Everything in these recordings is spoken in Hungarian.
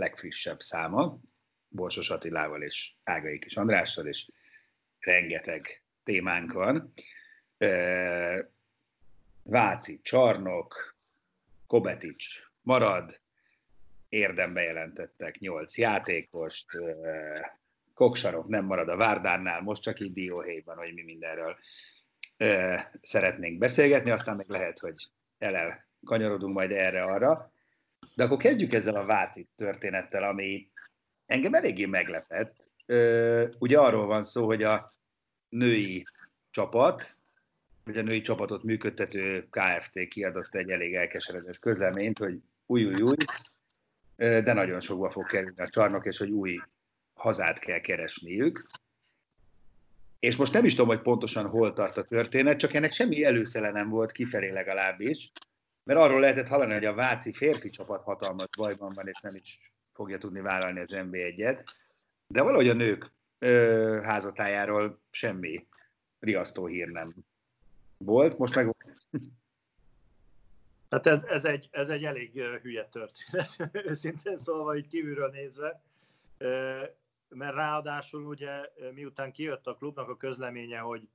legfrissebb száma, Borsos Attilával és Ágai Kis Andrással, és rengeteg témánk van. Váci, Csarnok, Kobetics marad, érdembe jelentettek nyolc játékost, Koksarok nem marad a Várdárnál, most csak így dióhéjban, hogy mi mindenről szeretnénk beszélgetni, aztán meg lehet, hogy elel kanyarodunk majd erre-arra. De akkor kezdjük ezzel a Váci történettel, ami engem eléggé meglepett. Ugye arról van szó, hogy a női csapat, vagy a női csapatot működtető KFT kiadott egy elég elkeseredett közleményt, hogy új, új, új, de nagyon sokba fog kerülni a csarnok, és hogy új hazát kell keresniük. És most nem is tudom, hogy pontosan hol tart a történet, csak ennek semmi előszele nem volt, kifelé legalábbis, mert arról lehetett hallani, hogy a Váci férfi csapat hatalmas bajban van, és nem is fogja tudni vállalni az NB1-et, de valahogy a nők ö, házatájáról semmi riasztó hír nem volt, most meg... Hát ez, ez, egy, ez egy elég hülye történet, őszintén szólva, így kívülről nézve, mert ráadásul ugye miután kijött a klubnak a közleménye, hogy,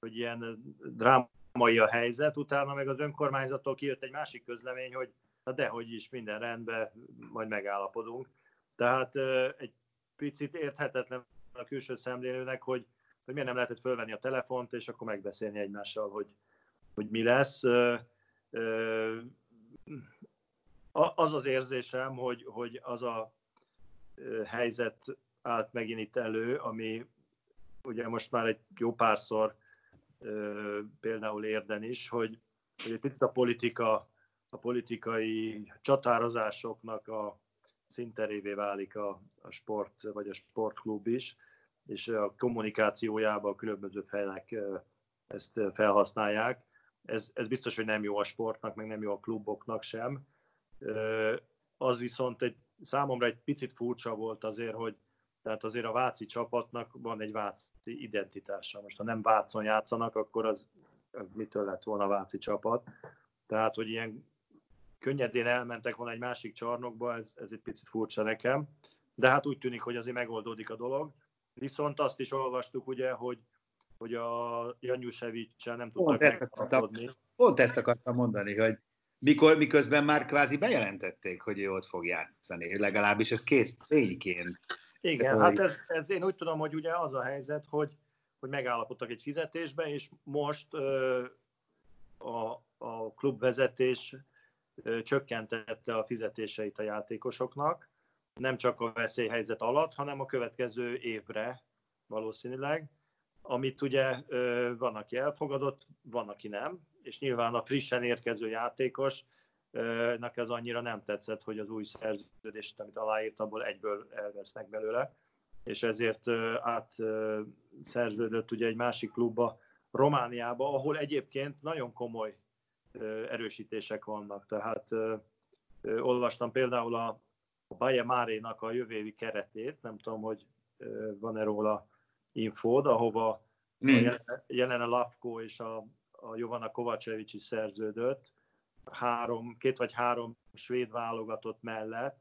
hogy ilyen drámai a helyzet, utána meg az önkormányzattól kijött egy másik közlemény, hogy na dehogy is minden rendben, majd megállapodunk. Tehát egy picit érthetetlen a külső szemlélőnek, hogy hogy miért nem lehetett fölvenni a telefont, és akkor megbeszélni egymással, hogy, hogy mi lesz. Az az érzésem, hogy, hogy az a helyzet állt megint itt elő, ami ugye most már egy jó párszor például érden is, hogy, hogy egy picit a politika, a politikai csatározásoknak a szinterévé válik a, a sport, vagy a sportklub is, és a kommunikációjában a különböző fejnek ezt felhasználják. Ez, ez biztos, hogy nem jó a sportnak, meg nem jó a kluboknak sem. Az viszont egy, számomra egy picit furcsa volt azért, hogy tehát azért a Váci csapatnak van egy Váci identitása. Most ha nem Vácon játszanak, akkor az, az mitől lett volna a Váci csapat. Tehát, hogy ilyen könnyedén elmentek volna egy másik csarnokba, ez, ez egy picit furcsa nekem. De hát úgy tűnik, hogy azért megoldódik a dolog. Viszont azt is olvastuk ugye, hogy, hogy a Janjusevic-sel nem tudtak megállapodni. Pont ezt akartam mondani, hogy mikor, miközben már kvázi bejelentették, hogy ő ott fog játszani, legalábbis ez kész tényként. Igen, hát ez, ez, én úgy tudom, hogy ugye az a helyzet, hogy, hogy megállapodtak egy fizetésbe, és most ö, a, a klubvezetés ö, csökkentette a fizetéseit a játékosoknak, nem csak a veszélyhelyzet alatt, hanem a következő évre valószínűleg, amit ugye van, aki elfogadott, van, aki nem, és nyilván a frissen érkező játékos nek ez annyira nem tetszett, hogy az új szerződést, amit aláírt, abból egyből elvesznek belőle, és ezért át szerződött ugye egy másik klubba, Romániába, ahol egyébként nagyon komoly erősítések vannak. Tehát olvastam például a a Baje Márénak a jövő keretét, nem tudom, hogy van-e róla infód, ahova hmm. a Jelena Lavko és a, a Jovana Kovacevic is szerződött, három, két vagy három svéd válogatott mellett,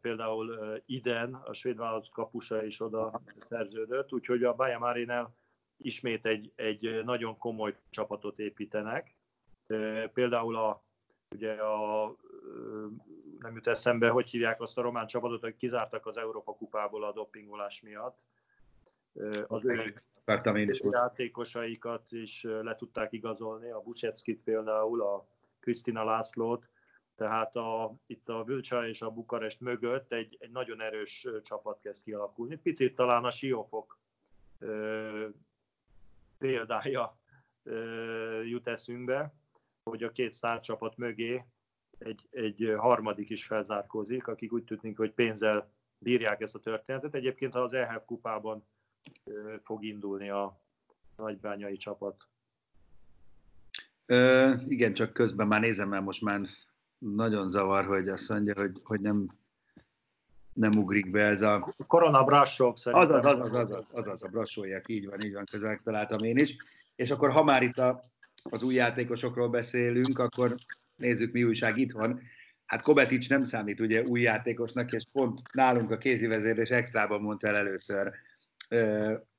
például Iden, a svéd válogatott kapusa is oda szerződött, úgyhogy a Baja Márénál ismét egy, egy nagyon komoly csapatot építenek. Például a, ugye a nem jut eszembe, hogy hívják azt a román csapatot, hogy kizártak az Európa kupából a dopingolás miatt. Az ő játékosaikat is le tudták igazolni, a Busevskit például, a Krisztina Lászlót, tehát a, itt a Vilcsa és a Bukarest mögött egy, egy nagyon erős csapat kezd kialakulni. Picit talán a Siófok ö, példája ö, jut eszünkbe, hogy a két csapat mögé egy, egy harmadik is felzárkózik, akik úgy tűnik, hogy pénzzel bírják ezt a történetet. Egyébként az EHF kupában ö, fog indulni a nagybányai csapat. Ö, igen, csak közben már nézem, mert most már nagyon zavar, hogy azt mondja, hogy, hogy nem, nem ugrik be ez a... Korona Brassov szerintem. Azaz, azaz, azaz, azaz, a Brassóiak, így van, így van, közel találtam én is. És akkor ha már itt a, az új játékosokról beszélünk, akkor nézzük, mi újság itt van. Hát Kobetics nem számít ugye új játékosnak, és pont nálunk a kézivezérlés extrában mondta el először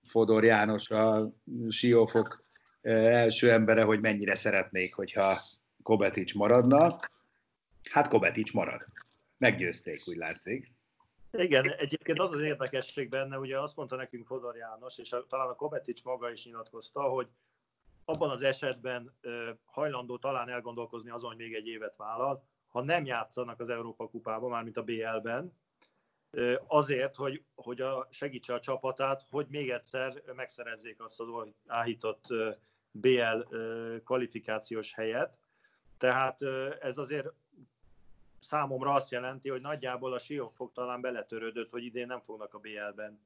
Fodor János, a Siófok első embere, hogy mennyire szeretnék, hogyha Kobetics maradna. Hát Kobetics marad. Meggyőzték, úgy látszik. Igen, egyébként az az érdekesség benne, ugye azt mondta nekünk Fodor János, és a, talán a Kobetics maga is nyilatkozta, hogy abban az esetben ö, hajlandó talán elgondolkozni azon, hogy még egy évet vállal, ha nem játszanak az Európa kupában, mármint a BL-ben, azért, hogy, hogy a, segítse a csapatát, hogy még egyszer megszerezzék azt az áhított BL kvalifikációs helyet. Tehát ez azért számomra azt jelenti, hogy nagyjából a Siófok talán beletörődött, hogy idén nem fognak a BL-ben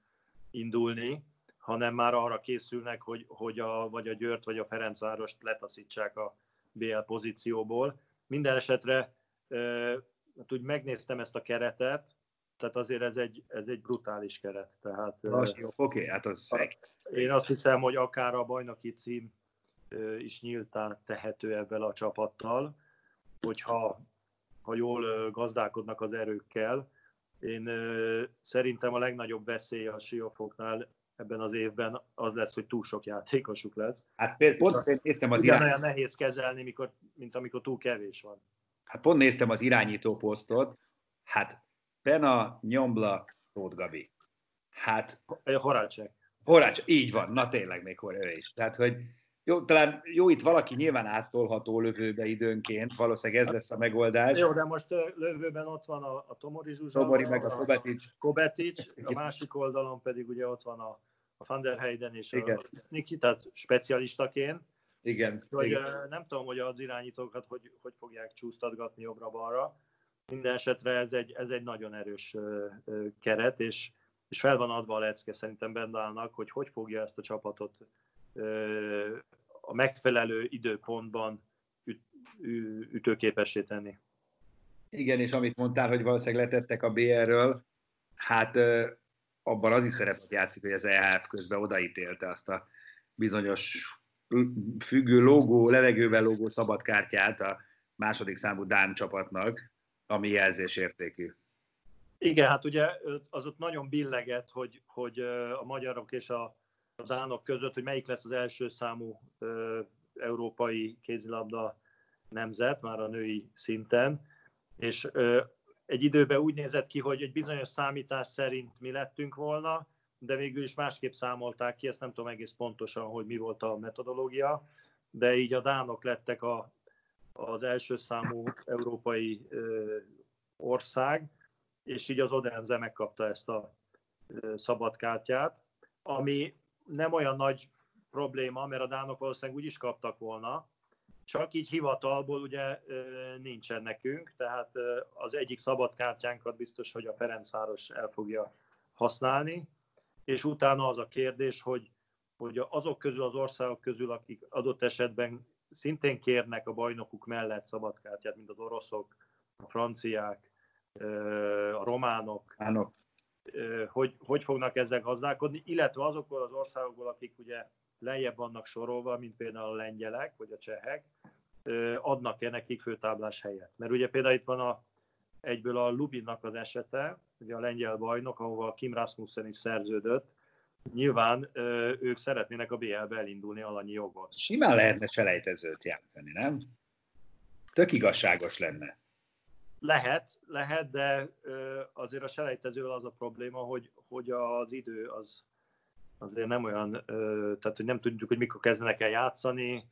indulni, hanem már arra készülnek, hogy, hogy a, vagy a Győrt, vagy a Ferencvárost letaszítsák a BL pozícióból. Minden esetre hát úgy megnéztem ezt a keretet, tehát azért ez egy, ez egy brutális keret. Tehát, Oké, okay, hát az Én azt hiszem, hogy akár a bajnoki cím is nyíltán tehető ebben a csapattal, hogyha ha jól gazdálkodnak az erőkkel. Én szerintem a legnagyobb veszély a Siófoknál ebben az évben az lesz, hogy túl sok játékosuk lesz. Hát pont én néztem az irány... olyan nehéz kezelni, mikor, mint amikor túl kevés van. Hát pont néztem az irányító posztot, hát Pena, Nyombla, Tóth Gabi. Hát... Horácsek. Horács, így van, na tényleg még ő is. Tehát, hogy jó, talán jó, itt valaki nyilván áttolható lövőbe időnként, valószínűleg ez lesz a megoldás. Jó, de most lövőben ott van a, a Tomori Zsuzsa, Tomori meg a Kobetics. Kobetics, a másik oldalon pedig ugye ott van a, a Van der Heyden és igen. a Niki, tehát specialistaként. Igen. Hogy, igen. Nem tudom, hogy az irányítókat hogy, hogy fogják csúsztatgatni jobbra-balra. Minden esetre ez egy, ez egy nagyon erős keret, és, és fel van adva a lecke szerintem Bendálnak, hogy hogy fogja ezt a csapatot a megfelelő időpontban üt, ütőképessé tenni. Igen, és amit mondtál, hogy valószínűleg letettek a BR-ről, hát abban az is szerepet játszik, hogy az EHF közben odaítélte azt a bizonyos függő logó, levegővel logó szabadkártyát a második számú Dán csapatnak, ami jelzésértékű. Igen, hát ugye az ott nagyon billeget, hogy, hogy a magyarok és a a dánok között, hogy melyik lesz az első számú ö, európai kézilabda nemzet, már a női szinten, és ö, egy időben úgy nézett ki, hogy egy bizonyos számítás szerint mi lettünk volna, de végül is másképp számolták ki, ezt nem tudom egész pontosan, hogy mi volt a metodológia, de így a dánok lettek a, az első számú európai ország, és így az Odense megkapta ezt a szabadkártyát, ami nem olyan nagy probléma, mert a dánok valószínűleg úgy is kaptak volna, csak így hivatalból ugye nincsen nekünk, tehát az egyik szabadkártyánkat biztos, hogy a Ferencváros el fogja használni, és utána az a kérdés, hogy, hogy azok közül az országok közül, akik adott esetben szintén kérnek a bajnokuk mellett szabadkártyát, mint az oroszok, a franciák, a románok, Ánok hogy, hogy fognak ezzel gazdálkodni, illetve azokból az országokból, akik ugye lejjebb vannak sorolva, mint például a lengyelek vagy a csehek, adnak-e nekik főtáblás helyet. Mert ugye például itt van a, egyből a Lubinnak az esete, ugye a lengyel bajnok, ahova Kim Rasmussen is szerződött, nyilván ők szeretnének a BL-be elindulni alanyi jogon. Simán lehetne selejtezőt játszani, nem? Tök igazságos lenne. lehet, lehet, de azért a selejtezővel az a probléma, hogy, hogy az idő az azért nem olyan, tehát hogy nem tudjuk, hogy mikor kezdenek el játszani,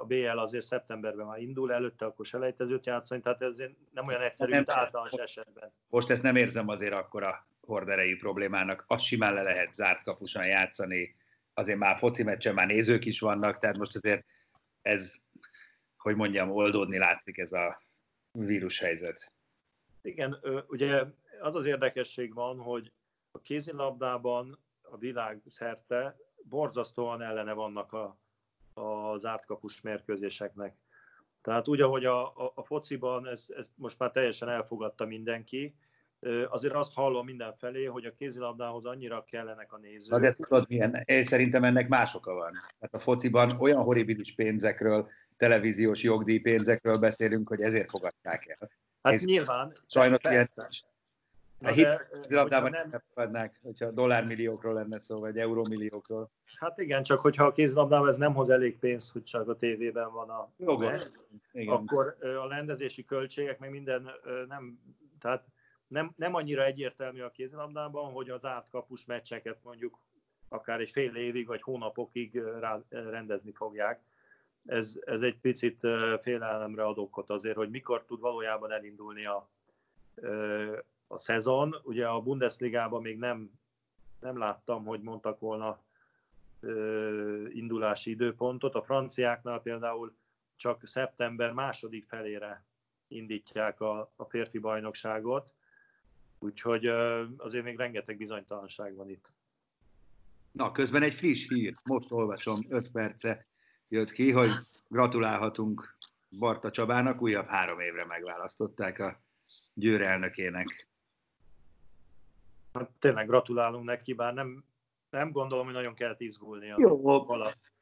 a BL azért szeptemberben már indul, előtte akkor selejtezőt játszani, tehát ez nem olyan egyszerű, mint általános esetben. Most ezt nem érzem azért akkora horderejű problémának. Azt simán le lehet zárt kapusan játszani, azért már foci meccsen már nézők is vannak, tehát most azért ez, hogy mondjam, oldódni látszik ez a vírushelyzet. Igen, ugye az az érdekesség van, hogy a kézilabdában a világ szerte borzasztóan ellene vannak a, az átkapus mérkőzéseknek. Tehát úgy, ahogy a, a, a fociban ez, ez most már teljesen elfogadta mindenki, azért azt hallom mindenfelé, hogy a kézilabdához annyira kellenek a nézők. Na de tudod milyen? Én szerintem ennek más oka van. Hát a fociban olyan horribilis pénzekről, televíziós jogdíj pénzekről beszélünk, hogy ezért fogadták el. Hát Ez nyilván. Sajnos ilyen a kézilabdában nem fogadnák, hogyha dollármilliókról lenne szó, vagy eurómilliókról. Hát igen, csak hogyha a kézilabdában ez nem hoz elég pénzt, hogy csak a tévében van a Jogos. Akkor a rendezési költségek, meg minden nem, tehát nem, nem annyira egyértelmű a kézilabdában, hogy az átkapus meccseket mondjuk akár egy fél évig vagy hónapokig rá, rendezni fogják. Ez, ez egy picit félelemre ad okot azért, hogy mikor tud valójában elindulni a, a szezon. Ugye a Bundesligában még nem, nem láttam, hogy mondtak volna indulási időpontot. A franciáknál például csak szeptember második felére indítják a, a férfi bajnokságot, Úgyhogy azért még rengeteg bizonytalanság van itt. Na, közben egy friss hír, most olvasom, 5 perce jött ki, hogy gratulálhatunk Barta Csabának, újabb három évre megválasztották a Győr elnökének. Hát, tényleg gratulálunk neki, bár nem, nem gondolom, hogy nagyon kell izgulnia. Jó. Alatt.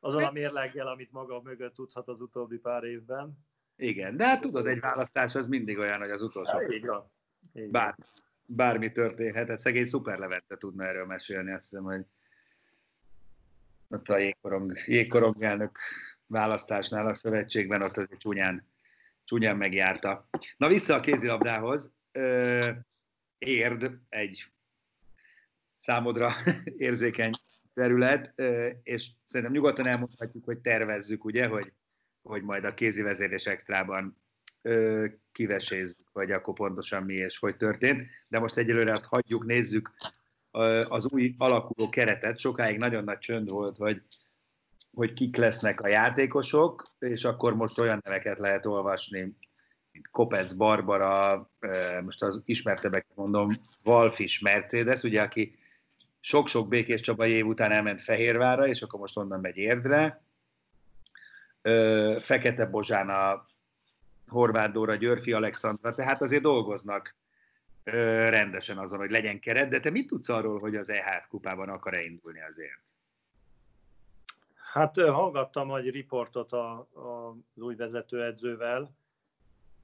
Azon a mérleggel, amit maga mögött tudhat az utóbbi pár évben. Igen, de hát tudod, egy választás az mindig olyan, hogy az utolsó. Hát, így van. Bár, bármi történhet. Hát szegény Szuper Levente tudna erről mesélni, azt hiszem, hogy ott a jégkorong, jégkorong elnök választásnál a szövetségben ott azért csúnyán, csúnyán megjárta. Na vissza a kézilabdához. Érd egy számodra érzékeny terület, és szerintem nyugodtan elmondhatjuk, hogy tervezzük, ugye, hogy, hogy majd a kézi vezérés extrában kivesézzük, vagy akkor pontosan mi és hogy történt. De most egyelőre azt hagyjuk, nézzük az új alakuló keretet. Sokáig nagyon nagy csönd volt, hogy, hogy kik lesznek a játékosok, és akkor most olyan neveket lehet olvasni, mint Kopec, Barbara, most az ismertebbeket mondom, Valfis Mercedes, ugye, aki sok-sok Békés Csaba év után elment Fehérvára, és akkor most onnan megy Érdre. Fekete Bozsán a Horváth Dóra, Györfi Alexandra, tehát azért dolgoznak rendesen azon, hogy legyen keret, de te mit tudsz arról, hogy az EHF kupában akar-e indulni azért? Hát hallgattam egy riportot a, a, az új vezetőedzővel,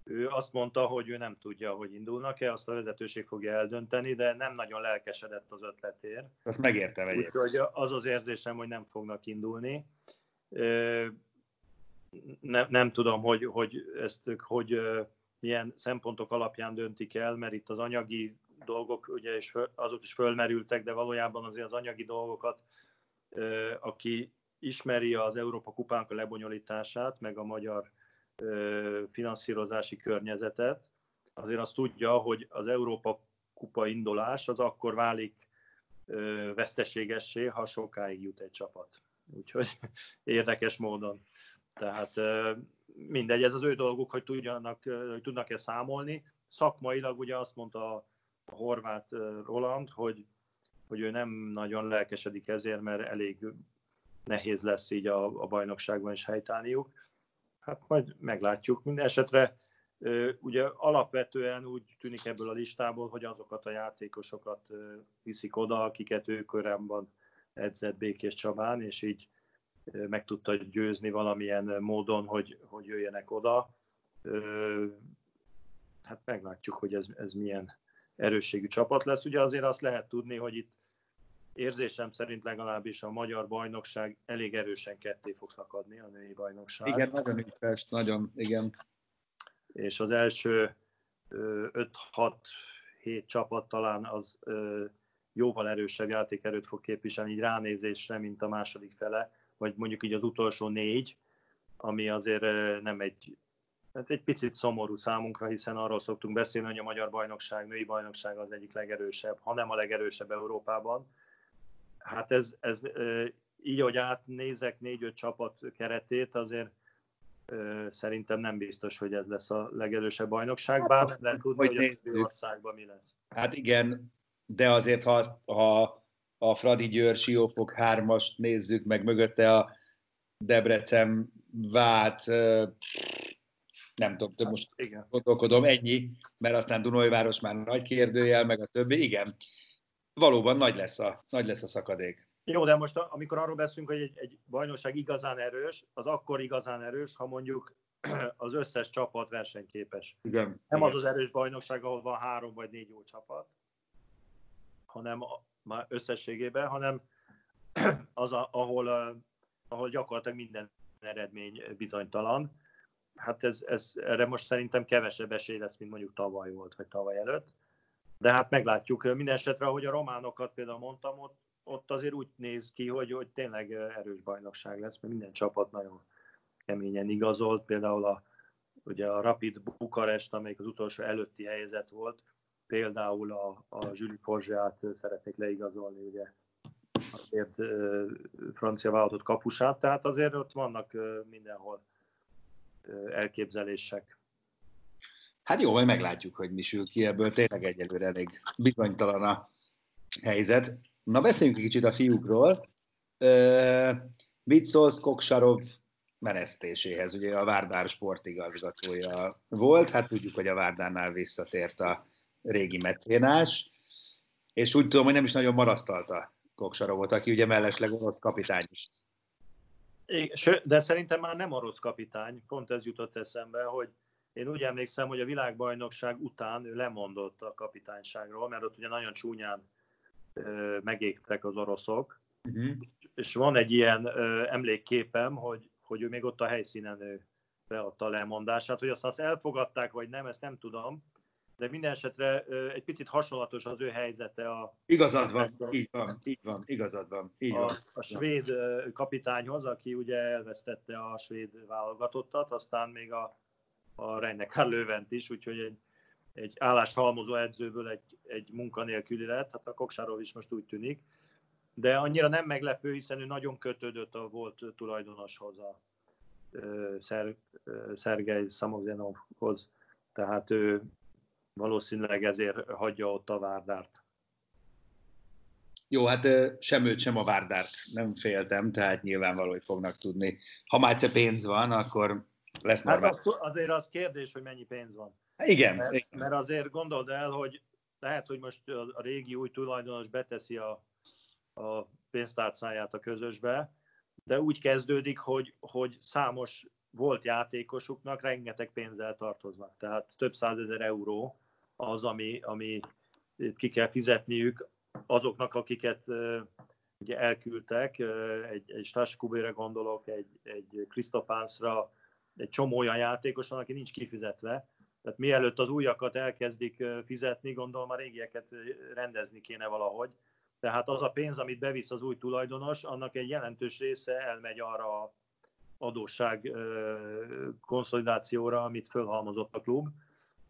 ő azt mondta, hogy ő nem tudja, hogy indulnak-e, azt a vezetőség fogja eldönteni, de nem nagyon lelkesedett az ötletért. Azt megértem egyébként. Úgyhogy az az érzésem, hogy nem fognak indulni ne, nem tudom, hogy, hogy ezt ők hogy milyen szempontok alapján döntik el, mert itt az anyagi dolgok, ugye, és azok is fölmerültek, de valójában azért az anyagi dolgokat, aki ismeri az Európa kupának a lebonyolítását, meg a magyar finanszírozási környezetet, azért azt tudja, hogy az Európa kupa indulás az akkor válik veszteségessé, ha sokáig jut egy csapat. Úgyhogy érdekes módon. Tehát mindegy, ez az ő dolguk, hogy, tudjanak, hogy tudnak-e számolni. Szakmailag ugye azt mondta a horvát Roland, hogy, hogy ő nem nagyon lelkesedik ezért, mert elég nehéz lesz így a, a bajnokságban is helytállniuk. Hát majd meglátjuk. Minden esetre ugye alapvetően úgy tűnik ebből a listából, hogy azokat a játékosokat viszik oda, akiket ő korábban edzett Békés Csabán, és így meg tudta győzni valamilyen módon, hogy, hogy jöjjenek oda. Hát meglátjuk, hogy ez, ez milyen erősségű csapat lesz. Ugye azért azt lehet tudni, hogy itt érzésem szerint legalábbis a magyar bajnokság elég erősen ketté fog szakadni, a női bajnokság. Igen, nagyon ügyes, nagyon, igen. és az első 5-6-7 csapat talán az jóval erősebb játékerőt fog képviselni így ránézésre, mint a második fele, vagy mondjuk így az utolsó négy, ami azért nem egy, hát egy picit szomorú számunkra, hiszen arról szoktunk beszélni, hogy a magyar bajnokság, női bajnokság az egyik legerősebb, hanem a legerősebb Európában. Hát ez, ez így, hogy átnézek négy-öt csapat keretét, azért szerintem nem biztos, hogy ez lesz a legerősebb bajnokság, bár nem lehet tudni, hogy, hogy a országban mi lesz. Hát igen, de azért, ha, ha a Fradi Győr Siófok hármast nézzük, meg mögötte a Debrecen Vát, nem tudom, több most igen. gondolkodom, ennyi, mert aztán Dunajváros már nagy kérdőjel, meg a többi, igen. Valóban nagy lesz a, nagy lesz a szakadék. Jó, de most amikor arról beszélünk, hogy egy, egy bajnokság igazán erős, az akkor igazán erős, ha mondjuk az összes csapat versenyképes. Igen. Nem igen. az az erős bajnokság, ahol van három vagy négy jó csapat, hanem már összességében, hanem az, a, ahol, ahol gyakorlatilag minden eredmény bizonytalan. Hát ez, ez, erre most szerintem kevesebb esély lesz, mint mondjuk tavaly volt, vagy tavaly előtt. De hát meglátjuk. Minden esetre, ahogy a románokat például mondtam, ott, ott azért úgy néz ki, hogy, hogy tényleg erős bajnokság lesz, mert minden csapat nagyon keményen igazolt. Például a, ugye a Rapid Bukarest, amelyik az utolsó előtti helyzet volt, például a, a Jules Porzsát szeretnék leigazolni, ugye azért francia vállalatot kapusát, tehát azért ott vannak mindenhol elképzelések. Hát jó, majd meglátjuk, hogy mi sül ki ebből. Tényleg egyelőre elég bizonytalan a helyzet. Na, beszéljünk egy kicsit a fiúkról. Mit szólsz Koksarov menesztéséhez? Ugye a Várdár sportigazgatója volt, hát tudjuk, hogy a Várdárnál visszatért a régi mecénás, és úgy tudom, hogy nem is nagyon marasztalta Koksarovot, aki ugye mellesleg orosz kapitány is. De szerintem már nem orosz kapitány, pont ez jutott eszembe, hogy én úgy emlékszem, hogy a világbajnokság után ő lemondott a kapitányságról, mert ott ugye nagyon csúnyán ö, megégtek az oroszok, uh-huh. és van egy ilyen ö, emlékképem, hogy, hogy ő még ott a helyszínen ő beadta a lemondását, hogy azt, azt elfogadták, vagy nem, ezt nem tudom, de minden esetre egy picit hasonlatos az ő helyzete a... Igazad van, a, így van, így van, igazad van. Így a, van. a svéd kapitányhoz, aki ugye elvesztette a svéd válogatottat, aztán még a, a Reinecker Lövent is, úgyhogy egy, egy álláshalmozó edzőből egy, egy munkanélküli lett, hát a Koksárov is most úgy tűnik, de annyira nem meglepő, hiszen ő nagyon kötődött a volt tulajdonoshoz, a Szer, Szergej Szamozenovhoz, tehát ő valószínűleg ezért hagyja ott a Várdárt. Jó, hát sem őt, sem a Várdárt nem féltem, tehát nyilvánvaló, hogy fognak tudni. Ha már egyszer pénz van, akkor lesz hát normál. Hát azért az kérdés, hogy mennyi pénz van. Igen. Mert, igen. mert azért gondold el, hogy lehet, hogy most a régi új tulajdonos beteszi a, a pénztárcáját a közösbe, de úgy kezdődik, hogy, hogy számos volt játékosuknak rengeteg pénzzel tartoznak, tehát több százezer euró, az, ami, ami ki kell fizetniük azoknak, akiket ugye elküldtek, egy, egy Staskubére gondolok, egy, egy Krisztopánszra, egy csomó olyan játékos aki nincs kifizetve. Tehát mielőtt az újakat elkezdik fizetni, gondolom a régieket rendezni kéne valahogy. Tehát az a pénz, amit bevisz az új tulajdonos, annak egy jelentős része elmegy arra a adósság konszolidációra, amit fölhalmozott a klub.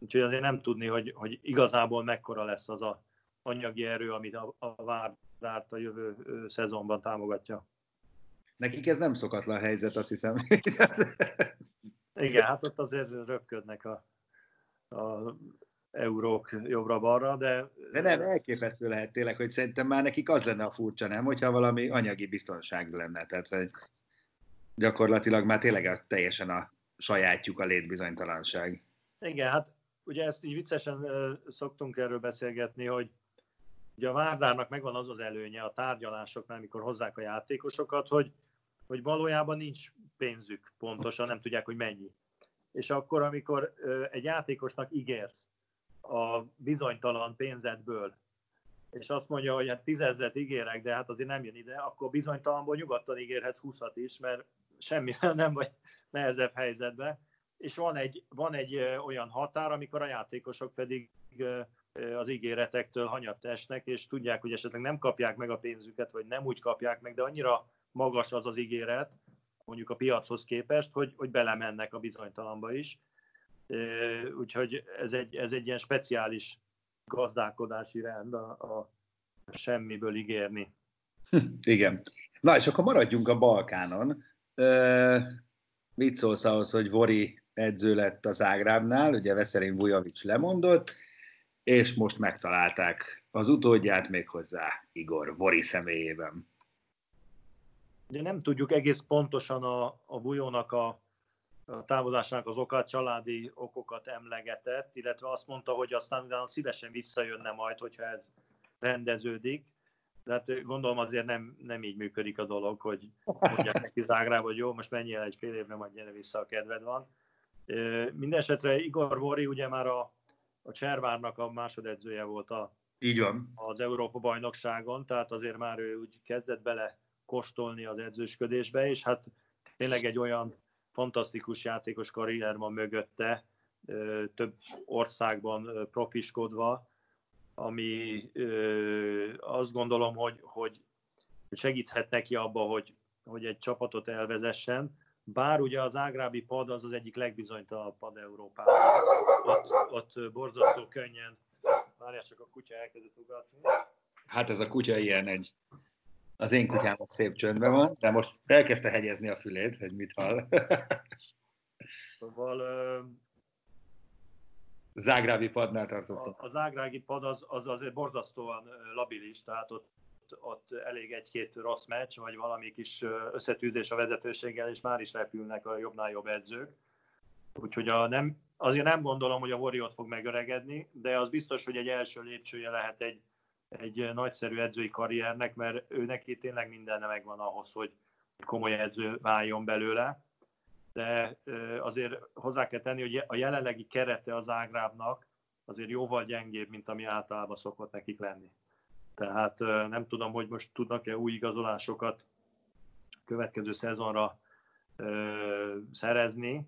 Úgyhogy azért nem tudni, hogy, hogy igazából mekkora lesz az a anyagi erő, amit a, a Várdárt a jövő szezonban támogatja. Nekik ez nem szokatlan helyzet, azt hiszem. Igen, hát ott azért röpködnek a, a eurók jobbra-balra, de... De nem, elképesztő lehet tényleg, hogy szerintem már nekik az lenne a furcsa, nem? Hogyha valami anyagi biztonság lenne. Tehát hogy gyakorlatilag már tényleg teljesen a sajátjuk a létbizonytalanság. Igen, hát ugye ezt így viccesen szoktunk erről beszélgetni, hogy ugye a Várdárnak megvan az az előnye a tárgyalásoknál, amikor hozzák a játékosokat, hogy, hogy valójában nincs pénzük pontosan, nem tudják, hogy mennyi. És akkor, amikor egy játékosnak ígérsz a bizonytalan pénzedből, és azt mondja, hogy hát tízezzet ígérek, de hát azért nem jön ide, akkor bizonytalanból nyugodtan ígérhetsz húszat is, mert semmi nem vagy nehezebb helyzetbe és van egy, van egy olyan határ, amikor a játékosok pedig az ígéretektől hanyat esnek, és tudják, hogy esetleg nem kapják meg a pénzüket, vagy nem úgy kapják meg, de annyira magas az az ígéret, mondjuk a piachoz képest, hogy, hogy belemennek a bizonytalanba is. Úgyhogy ez egy, ez egy ilyen speciális gazdálkodási rend a, a semmiből ígérni. Igen. Na és akkor maradjunk a Balkánon. mit szólsz ahhoz, hogy Vori edző lett az Ágrábnál, ugye Veszerin Vujovic lemondott, és most megtalálták az utódját még hozzá Igor Vori személyében. Ugye nem tudjuk egész pontosan a, a Bujónak a, a távozásának az okát, családi okokat emlegetett, illetve azt mondta, hogy aztán utána szívesen visszajönne majd, hogyha ez rendeződik. De hát gondolom azért nem, nem így működik a dolog, hogy mondják neki Zágrába, hogy jó, most menjél egy fél évre, majd gyere vissza, a kedved van. Mindenesetre Igor Vori ugye már a, a Cservárnak a másodedzője volt a, így van. az Európa bajnokságon, tehát azért már ő úgy kezdett bele kóstolni az edzősködésbe, és hát tényleg egy olyan fantasztikus játékos karrier van mögötte, több országban profiskodva, ami azt gondolom, hogy, hogy segíthet neki abba, hogy, hogy egy csapatot elvezessen, bár ugye az ágrábi pad az az egyik legbizonytalanabb pad Európában. Ott, ott borzasztó könnyen, várjál csak a kutya elkezdett ugatni. Hát ez a kutya ilyen egy az én kutyám szép csöndben van, de most elkezdte hegyezni a fülét, hogy mit hall. szóval... Zágrábi padnál tartottam. A, a zágrábi pad az, az azért borzasztóan labilis, tehát ott, ott elég egy-két rossz meccs, vagy valami kis összetűzés a vezetőséggel, és már is repülnek a jobbnál jobb edzők. Úgyhogy a nem, azért nem gondolom, hogy a Warrior fog megöregedni, de az biztos, hogy egy első lépcsője lehet egy, egy nagyszerű edzői karriernek, mert ő neki tényleg minden megvan ahhoz, hogy komoly edző váljon belőle. De azért hozzá kell tenni, hogy a jelenlegi kerete az Ágrábnak azért jóval gyengébb, mint ami általában szokott nekik lenni. Tehát nem tudom, hogy most tudnak-e új igazolásokat következő szezonra szerezni,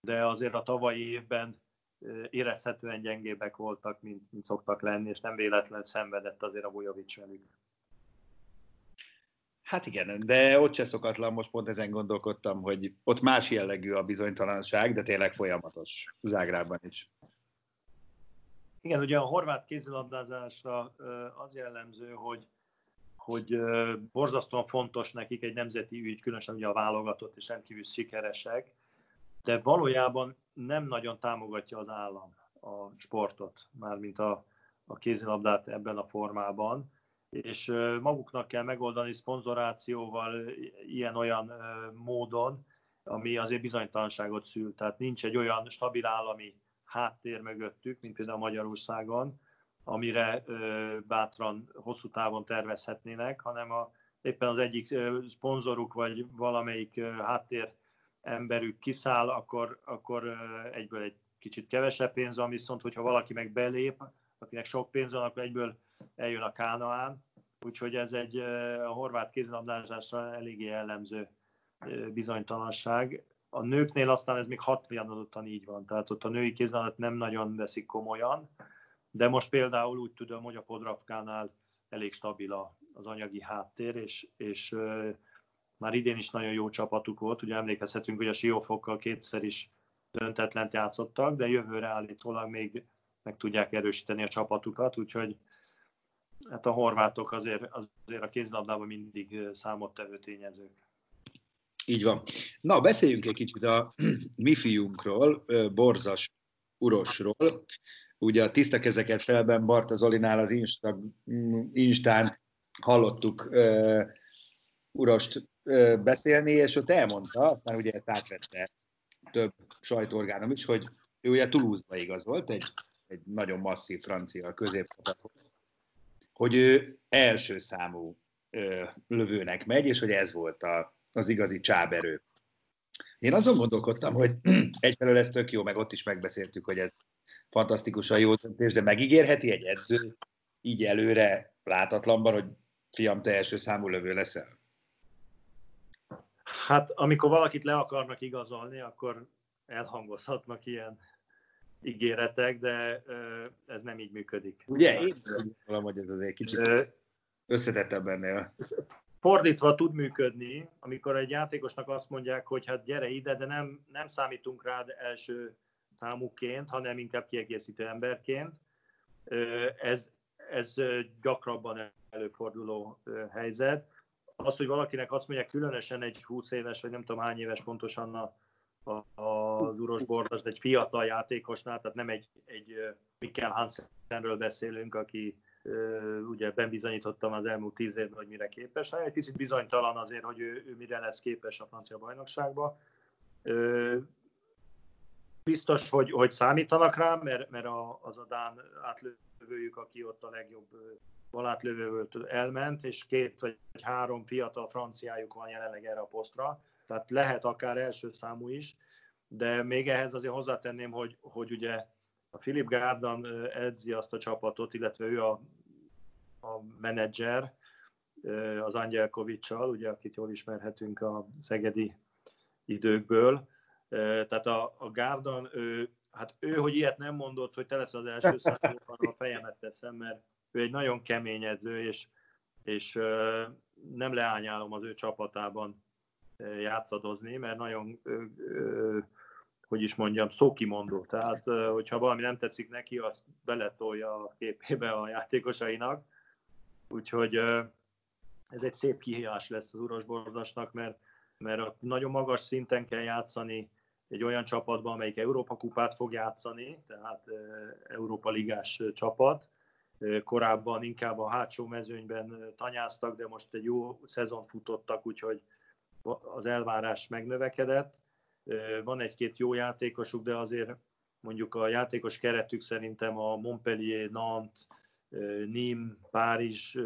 de azért a tavalyi évben érezhetően gyengébbek voltak, mint, mint szoktak lenni, és nem véletlen szenvedett azért a Vujovic velük. Hát igen, de ott se szokatlan, most pont ezen gondolkodtam, hogy ott más jellegű a bizonytalanság, de tényleg folyamatos Zágrában is. Igen, ugye a horvát kézilabdázásra az jellemző, hogy, hogy borzasztóan fontos nekik egy nemzeti ügy, különösen ugye a válogatott és rendkívül sikeresek, de valójában nem nagyon támogatja az állam a sportot, mármint a, a kézilabdát ebben a formában, és maguknak kell megoldani szponzorációval ilyen-olyan módon, ami azért bizonytalanságot szül. Tehát nincs egy olyan stabil állami háttér mögöttük, mint például Magyarországon, amire bátran hosszú távon tervezhetnének, hanem a, éppen az egyik szponzoruk vagy valamelyik háttér emberük kiszáll, akkor, akkor egyből egy kicsit kevesebb pénz van, viszont hogyha valaki meg belép, akinek sok pénz van, akkor egyből eljön a Kánaán. Úgyhogy ez egy a horvát kézilabdázásra eléggé jellemző bizonytalanság. A nőknél aztán ez még hatvanadottan így van, tehát ott a női kézilabdát nem nagyon veszik komolyan, de most például úgy tudom, hogy a Podravkánál elég stabil az anyagi háttér, és, és már idén is nagyon jó csapatuk volt, ugye emlékezhetünk, hogy a Siófokkal kétszer is döntetlent játszottak, de jövőre állítólag még meg tudják erősíteni a csapatukat, úgyhogy hát a horvátok azért, azért a kézlabdában mindig számottevő tényezők. Így van. Na, beszéljünk egy kicsit a mi fiunkról, Borzas Urosról. Ugye a tiszta kezeket felben Barta Zolinál az Insta, Instán hallottuk uh, Urost beszélni, és ott elmondta, aztán ugye ezt átvette több sajtóorgánom is, hogy ő ugye Toulouse-ba igazolt, egy, egy nagyon masszív francia középcsapathoz, hogy ő első számú ö, lövőnek megy, és hogy ez volt a, az igazi csáberő. Én azon gondolkodtam, hogy egyfelől ez tök jó, meg ott is megbeszéltük, hogy ez fantasztikusan jó döntés, de megígérheti egy edző így előre látatlanban, hogy fiam, te első számú lövő leszel? Hát amikor valakit le akarnak igazolni, akkor elhangozhatnak ilyen ígéretek, de ez nem így működik. Ugye, én gondolom, hogy ez azért kicsit összetettebb ennél. Fordítva tud működni, amikor egy játékosnak azt mondják, hogy hát gyere ide, de nem, nem számítunk rád első számukként, hanem inkább kiegészítő emberként. Ez, ez gyakrabban előforduló helyzet. Az, hogy valakinek azt mondják, különösen egy 20 éves, vagy nem tudom hány éves pontosan a, a, az Uros Bordas, egy fiatal játékosnál, tehát nem egy, egy Mikkel Hansenről beszélünk, aki ugye bebizonyítottam az elmúlt tíz évben, hogy mire képes. Hát egy picit bizonytalan azért, hogy ő, ő mire lesz képes a francia bajnokságban. Biztos, hogy, hogy számítanak rá, mert, mert az a Dán átlövőjük, aki ott a legjobb valátlövő elment, és két vagy három fiatal franciájuk van jelenleg erre a posztra, tehát lehet akár első számú is, de még ehhez azért hozzátenném, hogy, hogy ugye a Philip Gárdan edzi azt a csapatot, illetve ő a, a menedzser, az Angyelkovicsal, ugye, akit jól ismerhetünk a szegedi időkből. Tehát a, a Gárdan, ő, hát ő, hogy ilyet nem mondott, hogy te lesz az első számúban, a fejemet teszem, mert ő egy nagyon kemény edző, és, és nem leányálom az ő csapatában játszadozni, mert nagyon, hogy is mondjam, szókimondó. Tehát, hogyha valami nem tetszik neki, azt beletolja a képébe a játékosainak. Úgyhogy ez egy szép kihívás lesz az Uros Borzasnak, mert, mert nagyon magas szinten kell játszani egy olyan csapatban, amelyik Európa kupát fog játszani, tehát Európa ligás csapat. Korábban inkább a hátsó mezőnyben tanyáztak, de most egy jó szezon futottak, úgyhogy az elvárás megnövekedett. Van egy-két jó játékosuk, de azért mondjuk a játékos keretük szerintem a Montpellier, Nantes, Nîmes, Párizs,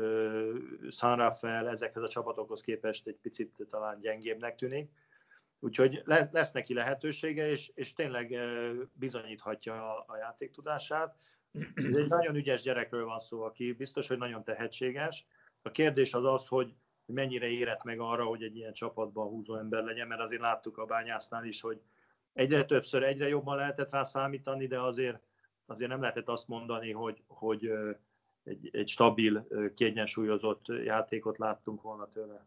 San Rafael, ezekhez a csapatokhoz képest egy picit talán gyengébbnek tűnik. Úgyhogy lesz neki lehetősége, és, és tényleg bizonyíthatja a, a játéktudását. Ez egy nagyon ügyes gyerekről van szó, aki biztos, hogy nagyon tehetséges. A kérdés az az, hogy mennyire érett meg arra, hogy egy ilyen csapatban húzó ember legyen, mert azért láttuk a bányásznál is, hogy egyre többször, egyre jobban lehetett rá számítani, de azért, azért nem lehetett azt mondani, hogy, hogy egy, egy stabil, kiegyensúlyozott játékot láttunk volna tőle.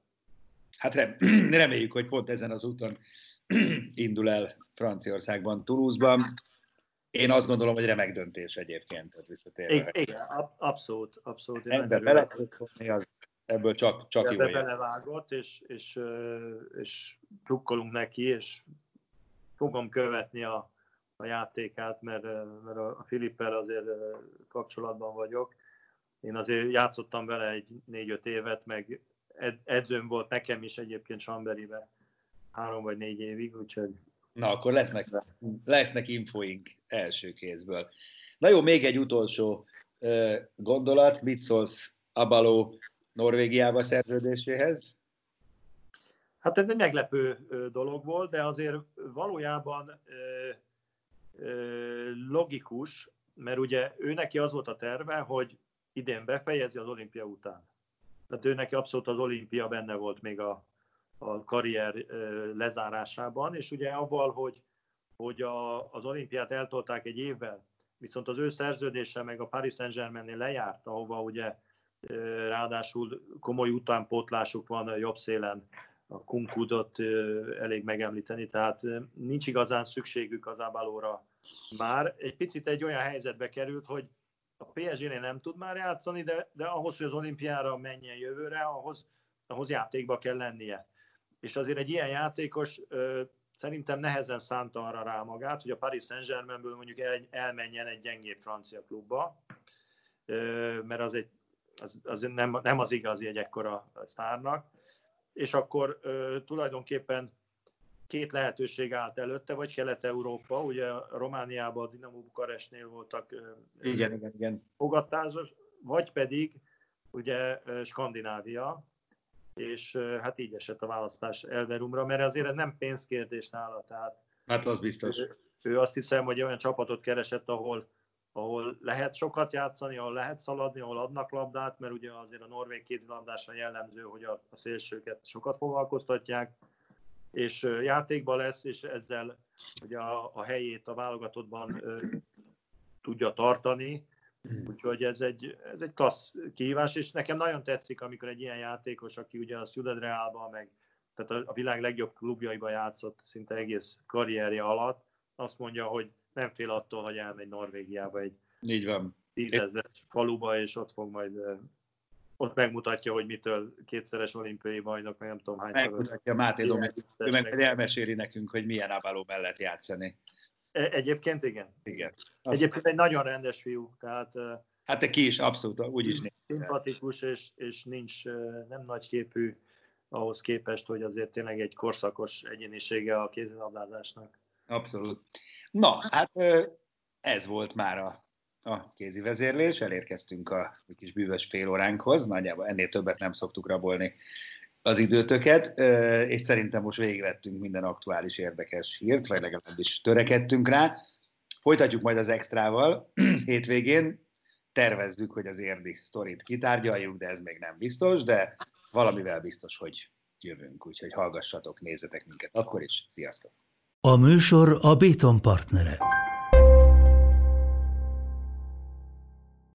Hát reméljük, hogy pont ezen az úton indul el Franciaországban, Toulouse-ban. Én azt gondolom, hogy remek döntés egyébként. Tehát visszatérve. Igen, abszolút, abszolút. Ember bele az ebből csak, csak jó belevágott, és, és, és trukkolunk neki, és fogom követni a, a játékát, mert, mert a Filippel azért kapcsolatban vagyok. Én azért játszottam vele egy négy-öt évet, meg edzőm volt nekem is egyébként Samberibe három vagy négy évig, úgyhogy... Na, akkor lesznek, lesznek infoink első kézből. Na jó, még egy utolsó gondolat. Mit szólsz Abaló Norvégiába szerződéséhez? Hát ez egy meglepő dolog volt, de azért valójában logikus, mert ugye ő neki az volt a terve, hogy idén befejezi az olimpia után. Tehát ő neki abszolút az olimpia benne volt még a, a karrier lezárásában, és ugye avval, hogy, hogy a, az olimpiát eltolták egy évvel, viszont az ő szerződése meg a Paris Saint-Germainnél lejárt, ahova ugye ráadásul komoly utánpótlásuk van jobb szélen, a Kunkudot elég megemlíteni, tehát nincs igazán szükségük az Abalóra már. Egy picit egy olyan helyzetbe került, hogy a PSG-nél nem tud már játszani, de, de ahhoz, hogy az olimpiára menjen jövőre, ahhoz, ahhoz játékba kell lennie. És azért egy ilyen játékos szerintem nehezen szánta arra rá magát, hogy a Paris Saint-Germainből mondjuk el, elmenjen egy gyengébb francia klubba, mert az egy az, az nem, nem az igazi egy ekkora sztárnak, és akkor ö, tulajdonképpen két lehetőség állt előtte, vagy Kelet-Európa, ugye Romániában a Dinamo Bukarestnél voltak ö, igen, igen, igen. fogadtásos, vagy pedig ugye Skandinávia, és hát így esett a választás Elverumra, mert azért ez nem pénzkérdés nála, tehát Hát az biztos. Ő, ő azt hiszem, hogy olyan csapatot keresett, ahol ahol lehet sokat játszani, ahol lehet szaladni, ahol adnak labdát, mert ugye azért a norvég kézilabdásra jellemző, hogy a, a szélsőket sokat foglalkoztatják, és játékban lesz, és ezzel ugye a, a helyét a válogatottban tudja tartani, úgyhogy ez egy, ez egy klassz kihívás, és nekem nagyon tetszik, amikor egy ilyen játékos, aki ugye a Ciudad Realban, meg tehát a, a világ legjobb klubjaiban játszott szinte egész karrierje alatt, azt mondja, hogy nem fél attól, hogy elmegy Norvégiába egy Így van. tízezes faluba, és ott fog majd ott megmutatja, hogy mitől kétszeres olimpiai bajnok, meg nem tudom hány Megmutatja Máté Dominik, ő meg elmeséli nekünk, hogy milyen Avaló mellett játszani. E- egyébként igen. Igen. Azt Egyébként egy nagyon rendes fiú, tehát Hát te ki is abszolút úgy is néz. szimpatikus, és, és nincs nem nagy képű ahhoz képest, hogy azért tényleg egy korszakos egyénisége a kézilabdázásnak. Abszolút. Na, hát ez volt már a, a kézi vezérlés, elérkeztünk a kis bűvös fél óránkhoz, nagyjából ennél többet nem szoktuk rabolni az időtöket, és szerintem most végigvettünk minden aktuális érdekes hírt, vagy legalábbis törekedtünk rá. Folytatjuk majd az extrával hétvégén, tervezzük, hogy az érdi sztorit kitárgyaljuk, de ez még nem biztos, de valamivel biztos, hogy jövünk, úgyhogy hallgassatok, nézzetek minket akkor is. Sziasztok! A műsor a Béton partnere.